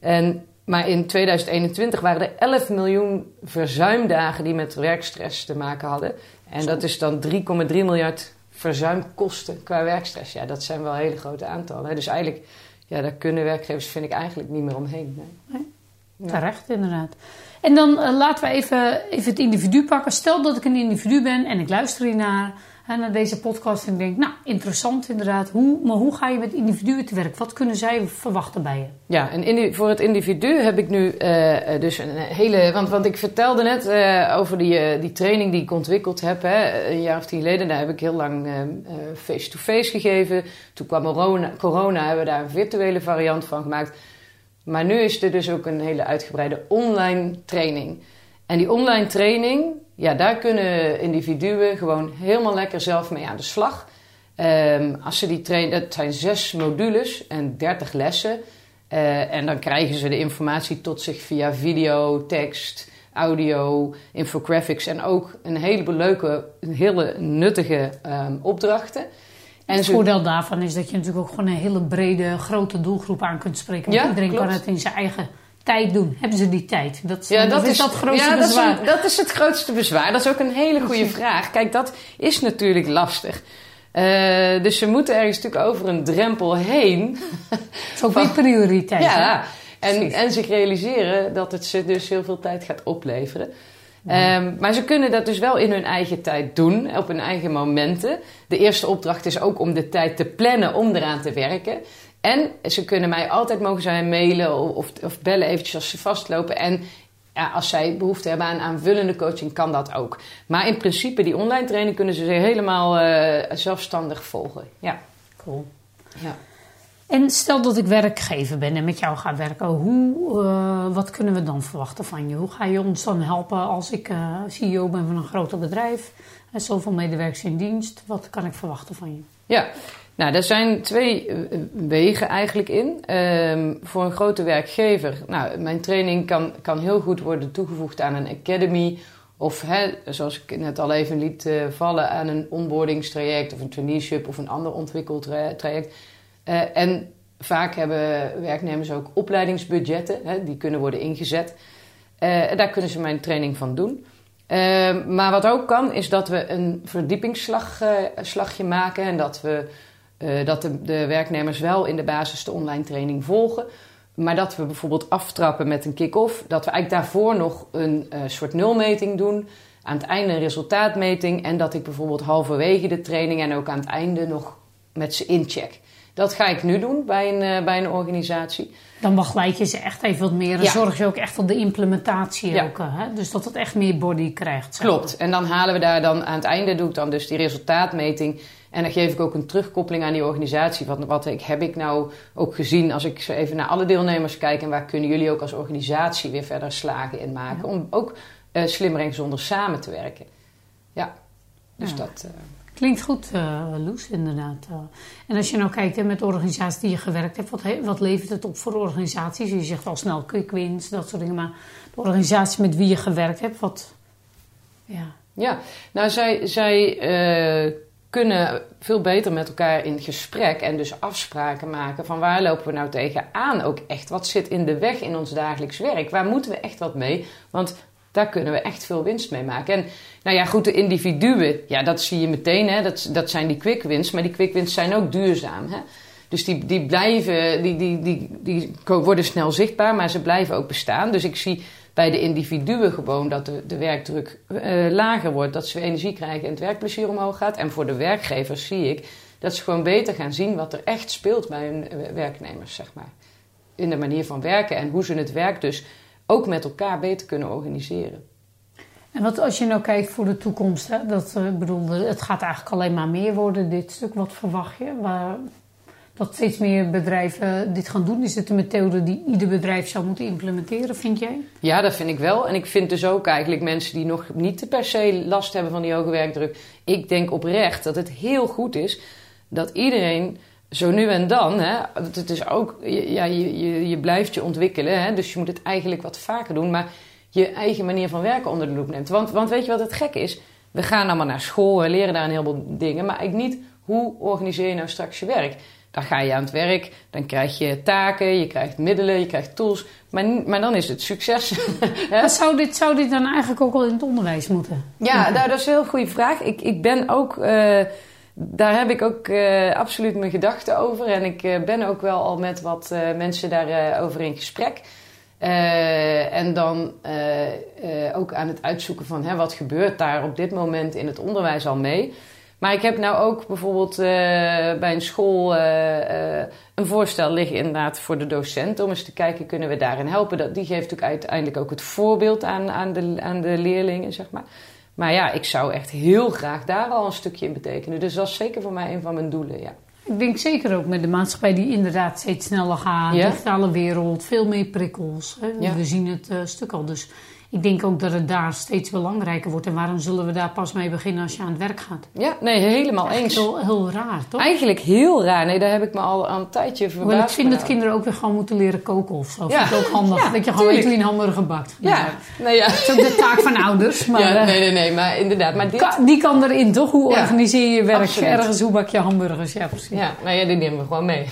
En, maar in 2021 waren er 11 miljoen verzuimdagen die met werkstress te maken hadden. En dat is dan 3,3 miljard verzuimkosten qua werkstress. Ja, dat zijn wel hele grote aantallen. Hè. Dus eigenlijk, ja, daar kunnen werkgevers, vind ik, eigenlijk niet meer omheen. Nee. Ja. Terecht, inderdaad. En dan eh, laten we even, even het individu pakken. Stel dat ik een individu ben en ik luister hiernaar, hè, naar deze podcast en denk, nou, interessant inderdaad. Hoe, maar hoe ga je met individuen te werk? Wat kunnen zij verwachten bij je? Ja, en voor het individu heb ik nu eh, eh, dus een hele. Want, want ik vertelde net eh, over die, die training die ik ontwikkeld heb, hè, een jaar of tien geleden. Daar heb ik heel lang eh, eh, face-to-face gegeven. Toen kwam corona, corona, hebben we daar een virtuele variant van gemaakt. Maar nu is er dus ook een hele uitgebreide online training. En die online training, ja, daar kunnen individuen gewoon helemaal lekker zelf mee aan de slag. Ehm, als ze die trainen, dat zijn zes modules en 30 lessen. Eh, en dan krijgen ze de informatie tot zich via video, tekst, audio, infographics en ook een heleboel leuke, hele nuttige ehm, opdrachten. En het voordeel daarvan is dat je natuurlijk ook gewoon een hele brede, grote doelgroep aan kunt spreken. Want Ja, iedereen klopt. kan het in zijn eigen tijd doen. Hebben ze die tijd? Dat is, Ja, dat is, dat het grootste ja, dat is bezwaar. een- Dat is, het grootste bezwaar. Dat is ook een hele goede vraag. Kijk, dat is natuurlijk lastig. Eh, dus ze moeten ergens natuurlijk over een drempel heen. Het is ook weer prioriteit. hè? Ja, en, Precies. en zich realiseren dat het ze dus heel veel tijd gaat opleveren. Ehm, maar ze kunnen dat dus wel in hun eigen tijd doen, op hun eigen momenten. De eerste opdracht is ook om de tijd te plannen om eraan te werken. En ze kunnen mij altijd mogen zij mailen of, of bellen eventjes als ze vastlopen. En ja, als zij behoefte hebben aan aanvullende coaching, kan dat ook. Maar in principe, die online training kunnen ze helemaal eh, zelfstandig volgen. Ja. Cool. ja. En stel dat ik werkgever ben en met jou ga werken, hoe, eh, wat kunnen we dan verwachten van je? Hoe ga je ons dan helpen als ik eh, CEO ben van een groter bedrijf en zoveel medewerkers in dienst? Wat kan ik verwachten van je? Ja, nou, daar zijn twee eh, wegen eigenlijk in. Ehm, voor een grote werkgever, nou, mijn training kan, kan heel goed worden toegevoegd aan een academy. Of hè, zoals ik net al even liet eh, vallen, aan een onboardingstraject of een traineeship of een ander ontwikkeltraject. Eh, en vaak hebben werknemers ook opleidingsbudgetten, hè, die kunnen worden ingezet. Daar kunnen ze mijn training van doen. Ehm, maar wat ook kan, is dat we een verdiepingsslagje maken en dat, we, eh, dat de, de werknemers wel in de basis de online training volgen. Maar dat we bijvoorbeeld aftrappen met een kick-off. Dat we eigenlijk daarvoor nog een eh, soort nulmeting doen. Aan het einde een resultaatmeting. En dat ik bijvoorbeeld halverwege de training en ook aan het einde nog met ze incheck. Dat ga ik nu doen bij een, eh, bij een organisatie. Dan begeleid je ze echt even wat meer Ja. zorg je ook echt op de implementatie. Ja. Ook, hè? Dus dat het echt meer body krijgt. Klopt. En dan halen we daar dan aan het einde doe ik dan dus die resultaatmeting. En dan geef ik ook een terugkoppeling aan die organisatie. Wat, wat ik, heb ik nou ook gezien als ik zo even naar alle deelnemers kijk. En waar kunnen jullie ook als organisatie weer verder slagen in maken. Om ook eh, slimmer en gezonder samen te werken. Ja, dus Ja. dat... eh, Klinkt goed, eh Loes, inderdaad. En als je nou kijkt hè, met de organisaties die je gewerkt hebt, wat, he- wat levert het op voor organisaties? Je zegt al snel quick wins, dat soort dingen. Maar de organisaties met wie je gewerkt hebt, wat. Ja. Ja, nou zij, zij kunnen veel beter met elkaar in gesprek en dus afspraken maken van waar lopen we nou tegenaan ook echt. Wat zit in de weg in ons dagelijks werk? Waar moeten we echt wat mee? Want daar kunnen we echt veel winst mee maken. En nou ja, goed, de individuen, ja, dat zie je meteen, hè, dat, dat zijn die quick wins, maar die quick wins zijn ook duurzaam. Hè? Dus die, die blijven, die, die, die, die worden snel zichtbaar, maar ze blijven ook bestaan. Dus ik zie bij de individuen gewoon dat de, de werkdruk eh, lager wordt, dat ze energie krijgen en het werkplezier omhoog gaat. En voor de werkgevers zie ik dat ze gewoon beter gaan zien wat er echt speelt bij hun eh, werknemers, zeg maar. In de manier van werken en hoe ze het werk dus ook met elkaar beter kunnen organiseren. En wat als je nou kijkt voor de toekomst, hè, dat, ik bedoel, het gaat eigenlijk alleen maar meer worden, dit stuk. Wat verwacht je? Waar, dat steeds meer bedrijven dit gaan doen? Is het een methode die ieder bedrijf zou moeten implementeren, vind jij? Ja, dat vind ik wel. En ik vind dus ook eigenlijk mensen die nog niet per se last hebben van die hoge werkdruk. Ik denk oprecht dat het heel goed is dat iedereen zo nu en dan, hè, het is ook, ja, je, je, je blijft je ontwikkelen, hè, dus je moet het eigenlijk wat vaker doen, maar je eigen manier van werken onder de loep neemt. Want, want weet je wat het gek is? We gaan allemaal naar school, we leren daar een heleboel dingen, maar eigenlijk niet hoe organiseer je nou straks je werk. Dan ga je aan het werk, dan krijg je taken, je krijgt middelen, je krijgt tools, maar, maar dan is het succes. zou dit, zou dit dan eigenlijk ook al in het onderwijs moeten? Ja, nou, dat is een heel goede vraag. Ik, ik ben ook, eh, daar heb ik ook eh, absoluut mijn gedachten over. En ik eh, ben ook wel al met wat mensen daarover over in gesprek. En dan ook aan het uitzoeken van hè, wat gebeurt daar op dit moment in het onderwijs al mee. Maar ik heb nou ook bijvoorbeeld eh, bij een school eh, eh, een voorstel liggen inderdaad voor de docent. Om eens te kijken, kunnen we daarin helpen? Dat, die geeft natuurlijk uiteindelijk ook het voorbeeld aan, aan, de, aan de leerlingen, zeg maar. Maar ja, ik zou echt heel graag daar al een stukje in betekenen. Dus dat is zeker voor mij een van mijn doelen, ja. Ik denk zeker ook met de maatschappij die inderdaad steeds sneller gaat, Ja. digitale wereld, veel meer prikkels. Hè? Ja. We zien het stuk al. Dus ik denk ook dat het daar steeds belangrijker wordt. En waarom zullen we daar pas mee beginnen als je aan het werk gaat? Ja, nee, helemaal eens. Heel, heel raar, toch? Eigenlijk heel raar. Nee, daar heb ik me al een tijdje verbaasd. Hoewel ik vind dat kinderen ook weer gewoon moeten leren koken of zo. Ja. Vind ik ook handig. Ja, dat je gewoon je een hamburger bakt. Ja, nee, ja. Dat is ook de taak van ouders. Maar ja eh, nee, nee, nee, maar inderdaad. Maar dit... die kan erin, toch? Hoe organiseer je je werk? absoluut. Ergens, hoe bak je hamburgers? Ja, precies. Ja, nou ja, die nemen we gewoon mee.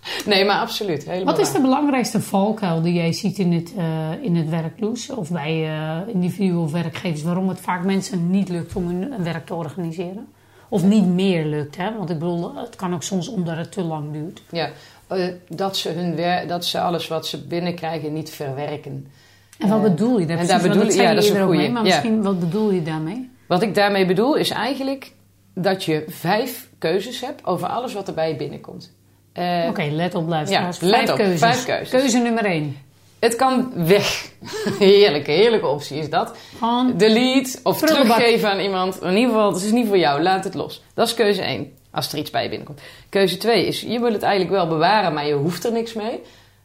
Nee, maar absoluut. Helemaal Wat is de belangrijkste valkuil die jij ziet in het, eh in het werk, Loes? Of bij eh individuele werkgevers? Waarom het vaak mensen niet lukt om hun werk te organiseren? Of niet meer lukt, hè? Want ik bedoel, het kan ook soms omdat het te lang duurt. Ja, eh, dat, ze hun dat ze alles wat ze binnenkrijgen niet verwerken. En wat bedoel je daar en precies? daar bedoel dat zei ja, je dat is een goeie. mee, maar Ja. misschien, wat bedoel je daarmee? Wat ik daarmee bedoel is eigenlijk dat je vijf keuzes hebt over alles wat er bij je binnenkomt. Eh, Oké, let op, luisteraars. Ja, let vijf op, keuzes. vijf keuzes. Keuze nummer één. Het kan weg. Heerlijke, heerlijke optie is dat. Gewoon, Delete of teruggeven aan iemand. In ieder geval, het is niet voor jou. Laat het los. Dat is keuze 1. Als er iets bij je binnenkomt. Keuze 2 is, je wil het eigenlijk wel bewaren, maar je hoeft er niks mee.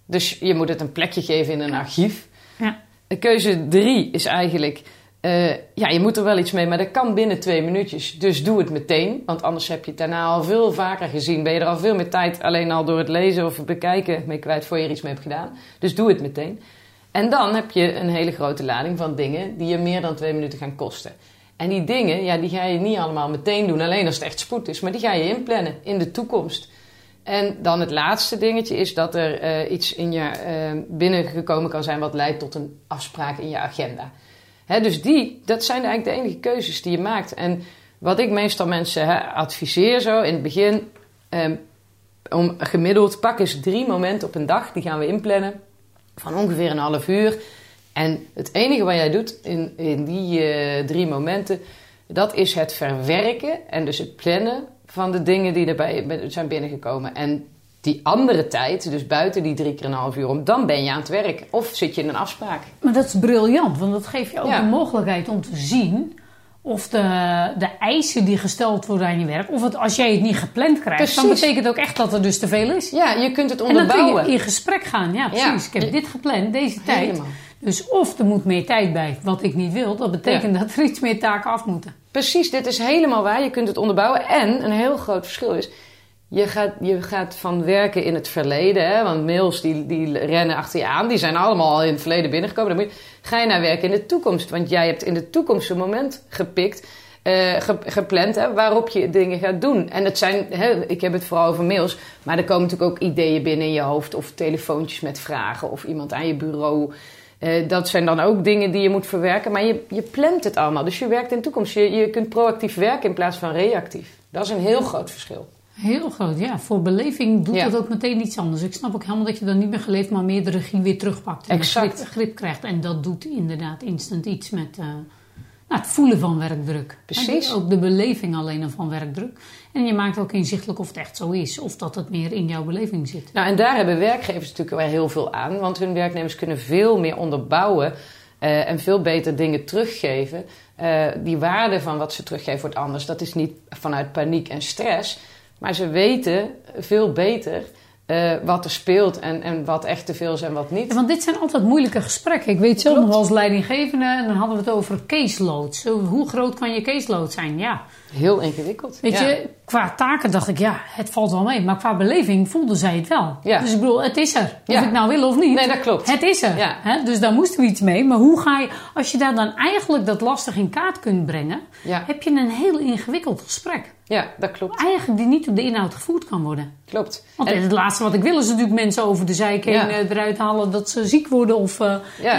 Dus je moet het een plekje geven in een archief. ja. En Keuze 3 is eigenlijk, eh, ja, je moet er wel iets mee, maar dat kan binnen twee minuutjes. Dus doe het meteen, want anders heb je het daarna al veel vaker gezien. Ben je er al veel meer tijd alleen al door het lezen of het bekijken mee kwijt voor je er iets mee hebt gedaan. Dus doe het meteen. En dan heb je een hele grote lading van dingen die je meer dan twee minuten gaan kosten. En die dingen, ja, die ga je niet allemaal meteen doen, alleen als het echt spoed is, maar die ga je inplannen in de toekomst. En dan het laatste dingetje is dat er eh, iets in je eh, binnengekomen kan zijn wat leidt tot een afspraak in je agenda. Dus die, dat zijn eigenlijk de enige keuzes die je maakt. En wat ik meestal mensen adviseer zo in het begin, ehm, om gemiddeld pak eens drie momenten op een dag, die gaan we inplannen, van ongeveer een half uur. En het enige wat jij doet in, in die eh, drie momenten, dat is het verwerken en dus het plannen van de dingen die erbij zijn binnengekomen. En die andere tijd, dus buiten die drie keer een half uur om, dan ben je aan het werk. Of zit je in een afspraak. Maar dat is briljant, want dat geeft je ook Ja. de mogelijkheid om te zien of de, de eisen die gesteld worden aan je werk, of het, als jij het niet gepland krijgt, dan betekent ook echt dat er dus te veel is. Ja, je kunt het En dan kun onderbouwen. je in gesprek gaan. Ja, precies. Ik heb dit gepland, deze tijd. Helemaal. Dus of er moet meer tijd bij, wat ik niet wil. Dat betekent dat er iets meer taken af moeten. Precies, dit is helemaal waar. Je kunt het onderbouwen. En een heel groot verschil is... Je gaat, je gaat van werken in het verleden, hè, want mails die, die rennen achter je aan, die zijn allemaal al in het verleden binnengekomen. Dan ga je naar werken in de toekomst, want jij hebt in de toekomst een moment gepikt, eh, ge- gepland, hè, waarop je dingen gaat doen. En het zijn, hè, ik heb het vooral over mails, maar er komen natuurlijk ook ideeën binnen in je hoofd, of telefoontjes met vragen, of iemand aan je bureau. Eh, dat zijn dan ook dingen die je moet verwerken, maar je, je plant het allemaal. Dus je werkt in de toekomst. Je, je kunt proactief werken in plaats van reactief. Dat is een heel groot verschil. Heel groot, ja. Voor beleving doet Ja. dat ook meteen iets anders. Ik snap ook helemaal dat je dan niet meer geleefd, maar meer de regie weer terugpakt. En Exact. Grip, grip krijgt. En dat doet inderdaad instant iets met eh, nou, het voelen van werkdruk. Precies. En ook de beleving alleen al van werkdruk. En je maakt ook inzichtelijk of het echt zo is. Of dat het meer in jouw beleving zit. Nou, en daar hebben werkgevers natuurlijk wel heel veel aan. Want hun werknemers kunnen veel meer onderbouwen eh, en veel beter dingen teruggeven. Eh, die waarde van wat ze teruggeven wordt anders. Dat is niet vanuit paniek en stress. Maar ze weten veel beter eh, wat er speelt en, en wat echt te veel is en wat niet. Ja, want dit zijn altijd moeilijke gesprekken. Ik weet zelf nog als leidinggevende, en dan hadden we het over caseload. Hoe groot kan je caseload zijn? Ja, Heel ingewikkeld. Weet Ja. je, qua taken dacht ik, ja, het valt wel mee. Maar qua beleving voelden zij het wel. Ja. Dus ik bedoel, het is er. Of Ja. ik nou wil of niet. Nee, dat klopt. Het is er. Ja. Hè? Dus daar moesten we iets mee. Maar hoe ga je, als je daar dan eigenlijk dat lastig in kaart kunt brengen, Ja. heb je een heel ingewikkeld gesprek. Ja, dat klopt. Eigenlijk die niet op de inhoud gevoerd kan worden. klopt. Want En- het laatste wat ik wil is natuurlijk mensen over de zeik heen eh, eruit halen dat ze ziek worden of eh,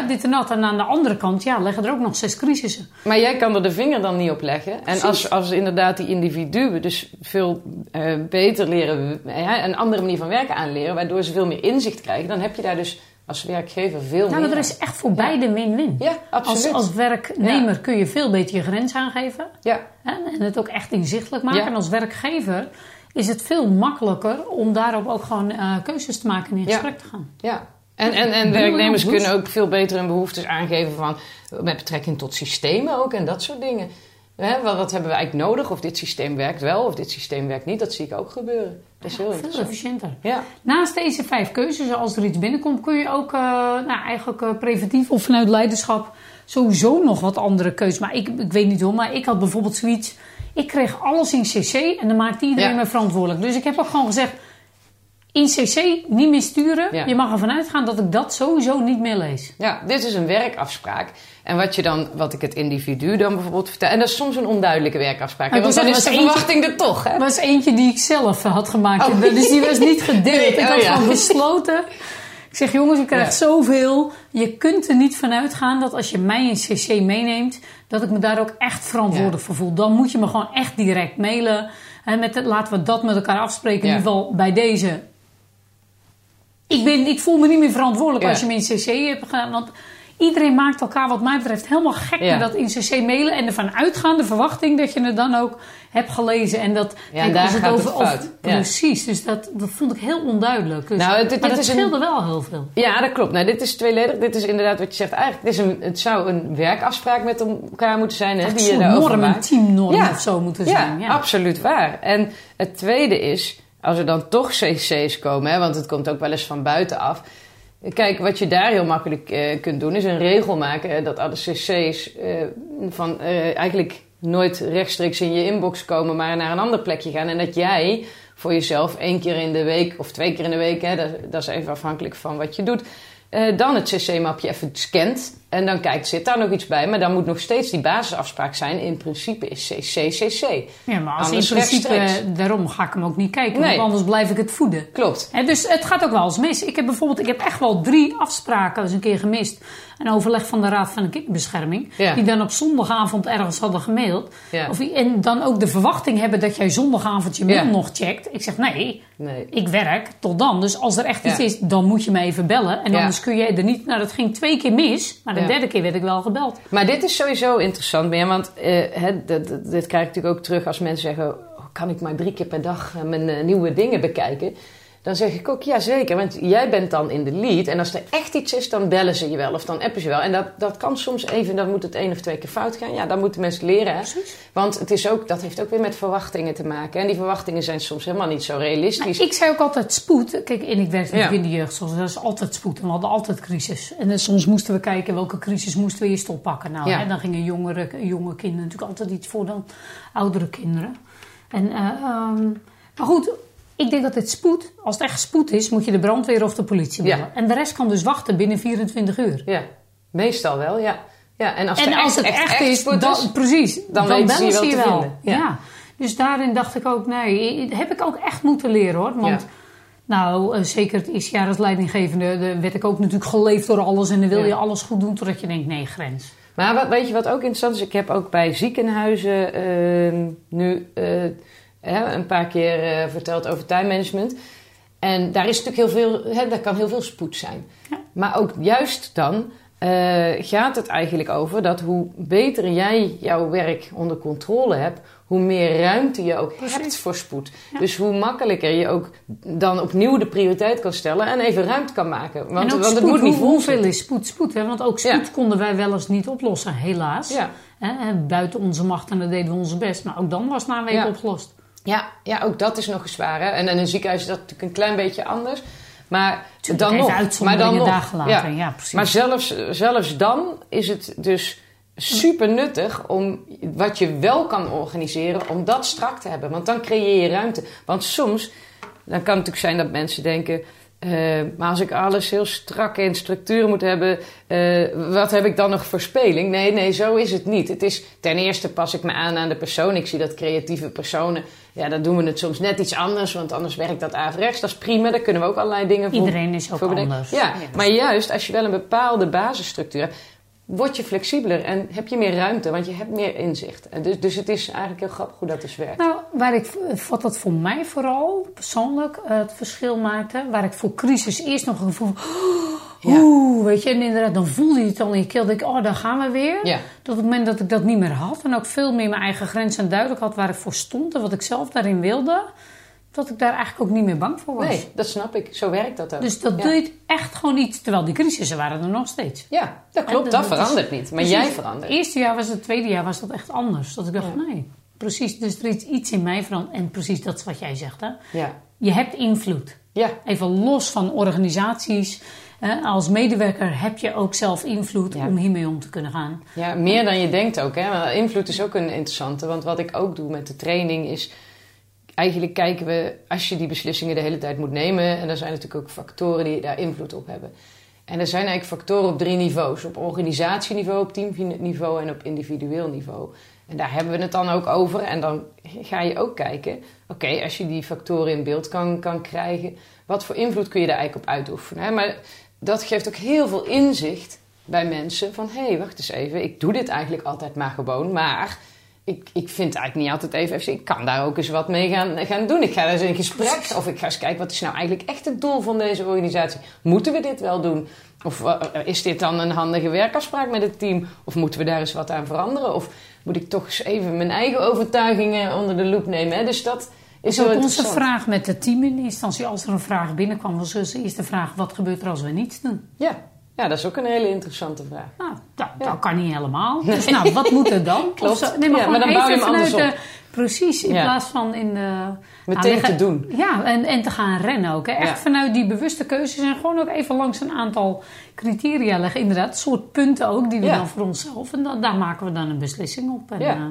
dit en dat. En aan de andere kant, ja, leggen er ook nog zes crisissen. Maar jij kan er de vinger dan niet op leggen. En Precies. als, als inderdaad die individuen dus veel eh, beter leren, een andere manier van werken aanleren, waardoor ze veel meer inzicht krijgen, dan heb je daar dus als werkgever veel Ja, meer er is echt voor beide win-win. Ja, absoluut. Als, als werknemer kun je veel beter je grens aangeven. Ja, hè, En het ook echt inzichtelijk maken. En als werkgever is het veel makkelijker om daarop ook gewoon eh, keuzes te maken en in gesprek te gaan. ja. En, en, en werknemers kunnen ook veel beter hun behoeftes aangeven van, met betrekking tot systemen ook en dat soort dingen. Hè, wat, hebben we eigenlijk nodig? Of dit systeem werkt wel of dit systeem werkt niet. Dat zie ik ook gebeuren. Dat is heel Veel efficiënter. Ja. Naast deze vijf keuzes, als er iets binnenkomt, kun je ook eh, nou, eigenlijk eh, preventief of vanuit leiderschap sowieso nog wat andere keuzes. Maar ik, ik weet niet hoe, maar ik had bijvoorbeeld zoiets. Ik kreeg alles in CC en dan maakt iedereen Ja. me verantwoordelijk. Dus ik heb ook gewoon gezegd: in CC niet meer sturen. Ja. Je mag ervan uitgaan dat ik dat sowieso niet meer lees. Ja, dit is een werkafspraak. En wat je dan, wat ik het individu dan bijvoorbeeld vertel. En dat is soms een onduidelijke werkafspraak. Maar Want wil dan is de verwachting er toch, hè? Er was eentje die ik zelf eh, had gemaakt. Oh. Dus die was niet gedeeld. Nee, ik oh had ja. gewoon besloten. Ik zeg, jongens, ik krijg Ja. zoveel. Je kunt er niet van uitgaan dat als je mij in CC meeneemt, dat ik me daar ook echt verantwoordelijk voor voel. Dan moet je me gewoon echt direct mailen. En met het, laten we dat met elkaar afspreken. In ieder geval bij deze. Ik, ben, ik voel me niet meer verantwoordelijk als je me in CC hebt gedaan. Want iedereen maakt elkaar, wat mij betreft, helemaal gek Ja. met dat in CC mailen. En ervan uitgaande verwachting dat je het dan ook hebt gelezen. En dat, Ja, daar als gaat het over- fout. Ja. Precies, dus dat, dat vond ik heel onduidelijk. Dus, Nou, dit- dit maar dat is een- scheelde wel heel veel. Ja, dat klopt. Nou, dit is tweeledig. Dit is inderdaad wat je zegt. Eigenlijk, dit is een, het zou een werkafspraak met elkaar moeten zijn. Hè, die je daarover norm, een teamnorm Ja. of zo moeten zijn. Ja, absoluut waar. En het tweede is, als er dan toch cc's komen, hè, want het komt ook wel eens van buitenaf. Kijk, wat je daar heel makkelijk eh, kunt doen, is een regel maken hè, dat alle cc's eh, van, eh, eigenlijk nooit rechtstreeks in je inbox komen, maar naar een ander plekje gaan. En dat jij voor jezelf één keer in de week of twee keer in de week, hè, dat, dat is even afhankelijk van wat je doet, eh, dan het cc-mapje even scant. En dan kijkt, zit daar nog iets bij? Maar dan moet nog steeds die basisafspraak zijn. In principe is cc, cc. Ja, maar als Anders in principe, rechtstreeks. daarom ga ik hem ook niet kijken. Nee. Want anders blijf ik het voeden. Klopt. Hè, dus het gaat ook wel eens mis. Ik heb bijvoorbeeld, ik heb echt wel drie afspraken eens een keer gemist. Een overleg van de Raad van de Kinderbescherming. Ja. Die dan op zondagavond ergens hadden gemaild. Ja. Of, en dan ook de verwachting hebben dat jij zondagavond je mail Ja. nog checkt. Ik zeg nee, Nee. ik werk tot dan. Dus als er echt iets is, dan moet je me even bellen. En anders kun jij er niet... Nou, dat ging twee keer mis. Maar de derde keer werd ik wel gebeld. Maar dit is sowieso interessant meer, want eh, hè, dit, dit- dit krijg ik natuurlijk ook terug als mensen zeggen: "Oh, kan ik maar drie keer per dag eh, mijn eh, nieuwe dingen bekijken? Dan zeg ik ook ja zeker, want jij bent dan in de lead. En als er echt iets is, dan bellen ze je wel of dan appen ze je wel. En dat, dat kan soms even, dan moet het één of twee keer fout gaan. Ja, dan moeten mensen leren. Hè? Want het is ook, dat heeft ook weer met verwachtingen te maken. En die verwachtingen zijn soms helemaal niet zo realistisch. Ik zei ook altijd spoed. Kijk, en ik werkte Ja. in de jeugdzorg. Dat is altijd spoed. En we hadden altijd crisis. En dan soms moesten we kijken welke crisis moesten we eerst oppakken. Nou, Ja. hè, dan gingen jongere, jonge kinderen natuurlijk altijd iets voor dan oudere kinderen. En, eh, ehm, maar goed, ik denk dat het spoed, als het echt spoed is, moet je de brandweer of de politie Ja. bellen. En de rest kan dus wachten binnen 24 uur. Ja, meestal wel, ja. ja en als, En als echt, het echt, echt is, dan, is, precies, dan dan, weten bellen ze je wel te wel. vinden. Ja. Ja. Dus daarin dacht ik ook, nee, heb ik ook echt moeten leren hoor. Want Ja. nou, eh, zeker het eerste jaar als leidinggevende de, werd ik ook natuurlijk geleefd door alles. En dan wil je alles goed doen totdat je denkt, nee, grens. Maar wat, weet je wat ook interessant is? Ik heb ook bij ziekenhuizen ehm, nu eh, hè, een paar keer eh, verteld over time management. En daar is natuurlijk heel veel, hè, daar kan heel veel spoed zijn. Ja. Maar ook juist dan eh, gaat het eigenlijk over dat hoe beter jij jouw werk onder controle hebt, hoe meer ruimte je ook Precies. hebt voor spoed. Ja. Dus hoe makkelijker je ook dan opnieuw de prioriteit kan stellen en even ruimte kan maken. Want, want spoed, het moet niet hoe- hoeveel is spoed? Spoed, hè? Want ook spoed Ja. konden wij wel eens niet oplossen, helaas. Ja. Hè, buiten onze macht en dat deden we onze best. Maar ook dan was het na een week opgelost. Ja, ja, ook dat is nog eens zwaar. Hè? En in een ziekenhuis is dat natuurlijk een klein beetje anders. Maar dan nog. Maar dan nog. daar gelaten, ja, precies. Maar zelfs, zelfs dan is het dus super nuttig om wat je wel kan organiseren, om dat strak te hebben. Want dan creëer je ruimte. Want soms, dan kan het natuurlijk zijn dat mensen denken. Eh, maar als ik alles heel strak in structuren moet hebben, eh, wat heb ik dan nog voor speling? Nee, nee, zo is het niet. Het is ten eerste pas ik me aan aan de persoon. Ik zie dat creatieve personen, ja, dan doen we het soms net iets anders, want anders werkt dat averechts. Dat is prima, daar kunnen we ook allerlei dingen voor. Iedereen is ook anders. Ja, maar juist als je wel een bepaalde basisstructuur hebt, word je flexibeler en heb je meer ruimte, want je hebt meer inzicht. En dus, dus het is eigenlijk heel grappig hoe dat dus werkt. Nou, waar ik, wat dat voor mij vooral persoonlijk eh, het verschil maakte, waar ik voor crisis eerst nog een gevoel van, Ja. oeh, weet je, en inderdaad, dan voelde je het al in je keel, denk ik, oh, daar gaan we weer. Ja. Op het moment dat ik dat niet meer had en ook veel meer mijn eigen grenzen duidelijk had waar ik voor stond en wat ik zelf daarin wilde, dat ik daar eigenlijk ook niet meer bang voor was. Nee, dat snap ik. Zo werkt dat ook. Dus dat ja. deed echt gewoon iets, terwijl die crisissen waren er nog steeds. Ja, dat En klopt. dat- Dat, dat is- verandert niet. Maar Precies. jij Het verandert. eerste jaar was het, het tweede jaar was dat echt anders. Dat ik dacht, nee, precies, dus er is iets in mij veranderd. En precies dat is wat jij zegt, hè. Ja. Je hebt invloed. Ja. Even los van organisaties, als medewerker heb je ook zelf invloed om hiermee om te kunnen gaan. Ja, meer dan je denkt ook. Hè? invloed is ook een interessante. Want wat ik ook doe met de training is... Eigenlijk kijken we, als je die beslissingen de hele tijd moet nemen... en er zijn natuurlijk ook factoren die daar invloed op hebben... En er zijn eigenlijk factoren op drie niveaus: op organisatieniveau, op teamniveau en op individueel niveau. En daar hebben we het dan ook over. En dan ga je ook kijken: oké, als je die factoren in beeld kan, kan krijgen, wat voor invloed kun je daar eigenlijk op uitoefenen? Maar dat geeft ook heel veel inzicht bij mensen: van hé, hey, wacht eens even, ik doe dit eigenlijk altijd maar gewoon, maar ik, ik vind eigenlijk niet altijd even Ik kan daar ook eens wat mee gaan, gaan doen. Ik ga eens in gesprek. Of ik ga eens kijken wat is nou eigenlijk echt het doel van deze organisatie. Moeten we dit wel doen? Of uh, is dit dan een handige werkafspraak met het team? Of moeten we daar eens wat aan veranderen? Of moet ik toch eens even mijn eigen overtuigingen onder de loep nemen? Hè? Dus dat is ook onze vraag met het team in instantie. Als er een vraag binnenkwam, was dus eerst de vraag: wat gebeurt er als we niets doen? Ja. Ja, dat is ook een hele interessante vraag. Nou, dat, dat kan niet helemaal. Dus nou, wat moet er dan? Klopt. nee, maar, ja, maar dan bouw je hem anders op. precies, in plaats van in de... Meteen te doen. Ja, en, en te gaan rennen ook. Hè. Echt vanuit die bewuste keuzes en gewoon ook even langs een aantal criteria leggen. Inderdaad, soort punten ook die we dan voor onszelf... En dan, daar maken we dan een beslissing op. En, ja. Uh,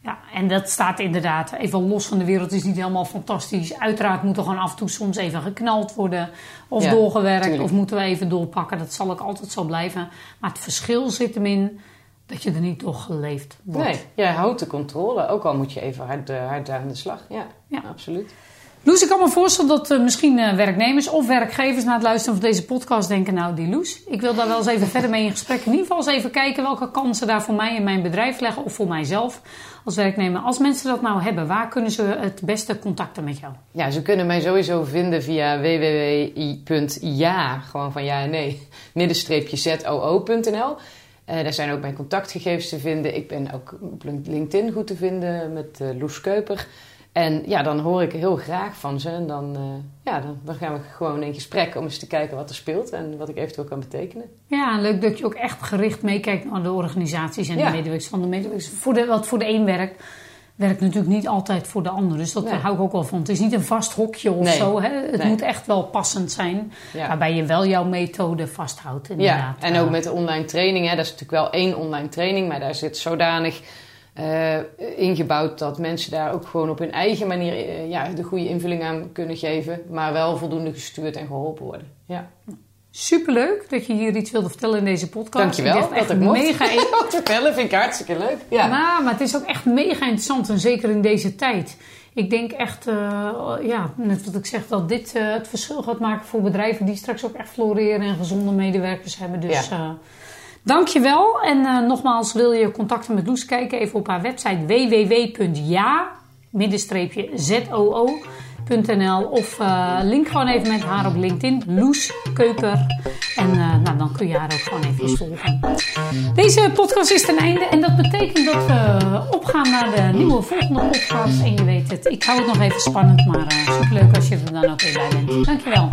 ja, en dat staat inderdaad even los van de wereld. is niet helemaal fantastisch. Uiteraard moet er gewoon af en toe soms even geknald worden. Of doorgewerkt. Of moeten we even doorpakken. Dat zal ook altijd zo blijven. Maar het verschil zit hem in dat je er niet door geleefd wordt. Nee, jij houdt de controle. Ook al moet je even hard, hard aan de slag. Ja, ja. absoluut. Loes, ik kan me voorstellen dat uh, misschien uh, werknemers of werkgevers na het luisteren van deze podcast denken: Nou, die Loes, ik wil daar wel eens even verder mee in gesprek. In ieder geval eens even kijken welke kansen daar voor mij en mijn bedrijf leggen of voor mijzelf als werknemer. Als mensen dat nou hebben, waar kunnen ze het beste contacten met jou? Ja, ze kunnen mij sowieso vinden via www.ja, gewoon van ja en nee, middenstreepje zoo.nl. Uh, daar zijn ook mijn contactgegevens te vinden. Ik ben ook op LinkedIn goed te vinden met Loes Keuper. En ja, dan hoor ik heel graag van ze. En dan, uh, ja, dan, dan, gaan we gewoon in gesprek om eens te kijken wat er speelt en wat ik eventueel kan betekenen. Ja, leuk dat je ook echt gericht meekijkt naar de organisaties en de medewerkers van de medewerkers. Voor de, wat voor de een werkt, werkt natuurlijk niet altijd voor de ander. Dus dat hou ik ook wel van. Het is niet een vast hokje of zo. Hè? Het moet echt wel passend zijn. Waarbij je wel jouw methode vasthoudt. Inderdaad. Ja, en ook met de online training. Hè? Dat is natuurlijk wel één online training, maar daar zit zodanig uh, ingebouwd dat mensen daar ook gewoon op hun eigen manier uh, ja, de goede invulling aan kunnen geven, maar wel voldoende gestuurd en geholpen worden. Ja. Superleuk dat je hier iets wilde vertellen in deze podcast. Dankjewel dat echt ik mega vertellen. Vind ik hartstikke leuk. Ja. Nou, maar het is ook echt mega interessant en zeker in deze tijd. Ik denk echt, uh, ja, net wat ik zeg, dat dit het verschil gaat maken voor bedrijven die straks ook echt floreren en gezonde medewerkers hebben. Dus ja. Dankjewel. En uh, nogmaals, wil je contacten met Loes kijken? Even op haar website www.ja-zoo.nl of uh, link gewoon even met haar op LinkedIn, Loes Keuper. En uh, nou, dan kun je haar ook gewoon even volgen. Deze podcast is ten einde en dat betekent dat we opgaan naar de nieuwe volgende podcast. En je weet het, ik hou het nog even spannend, maar superleuk als je er dan ook weer bij bent. Dankjewel.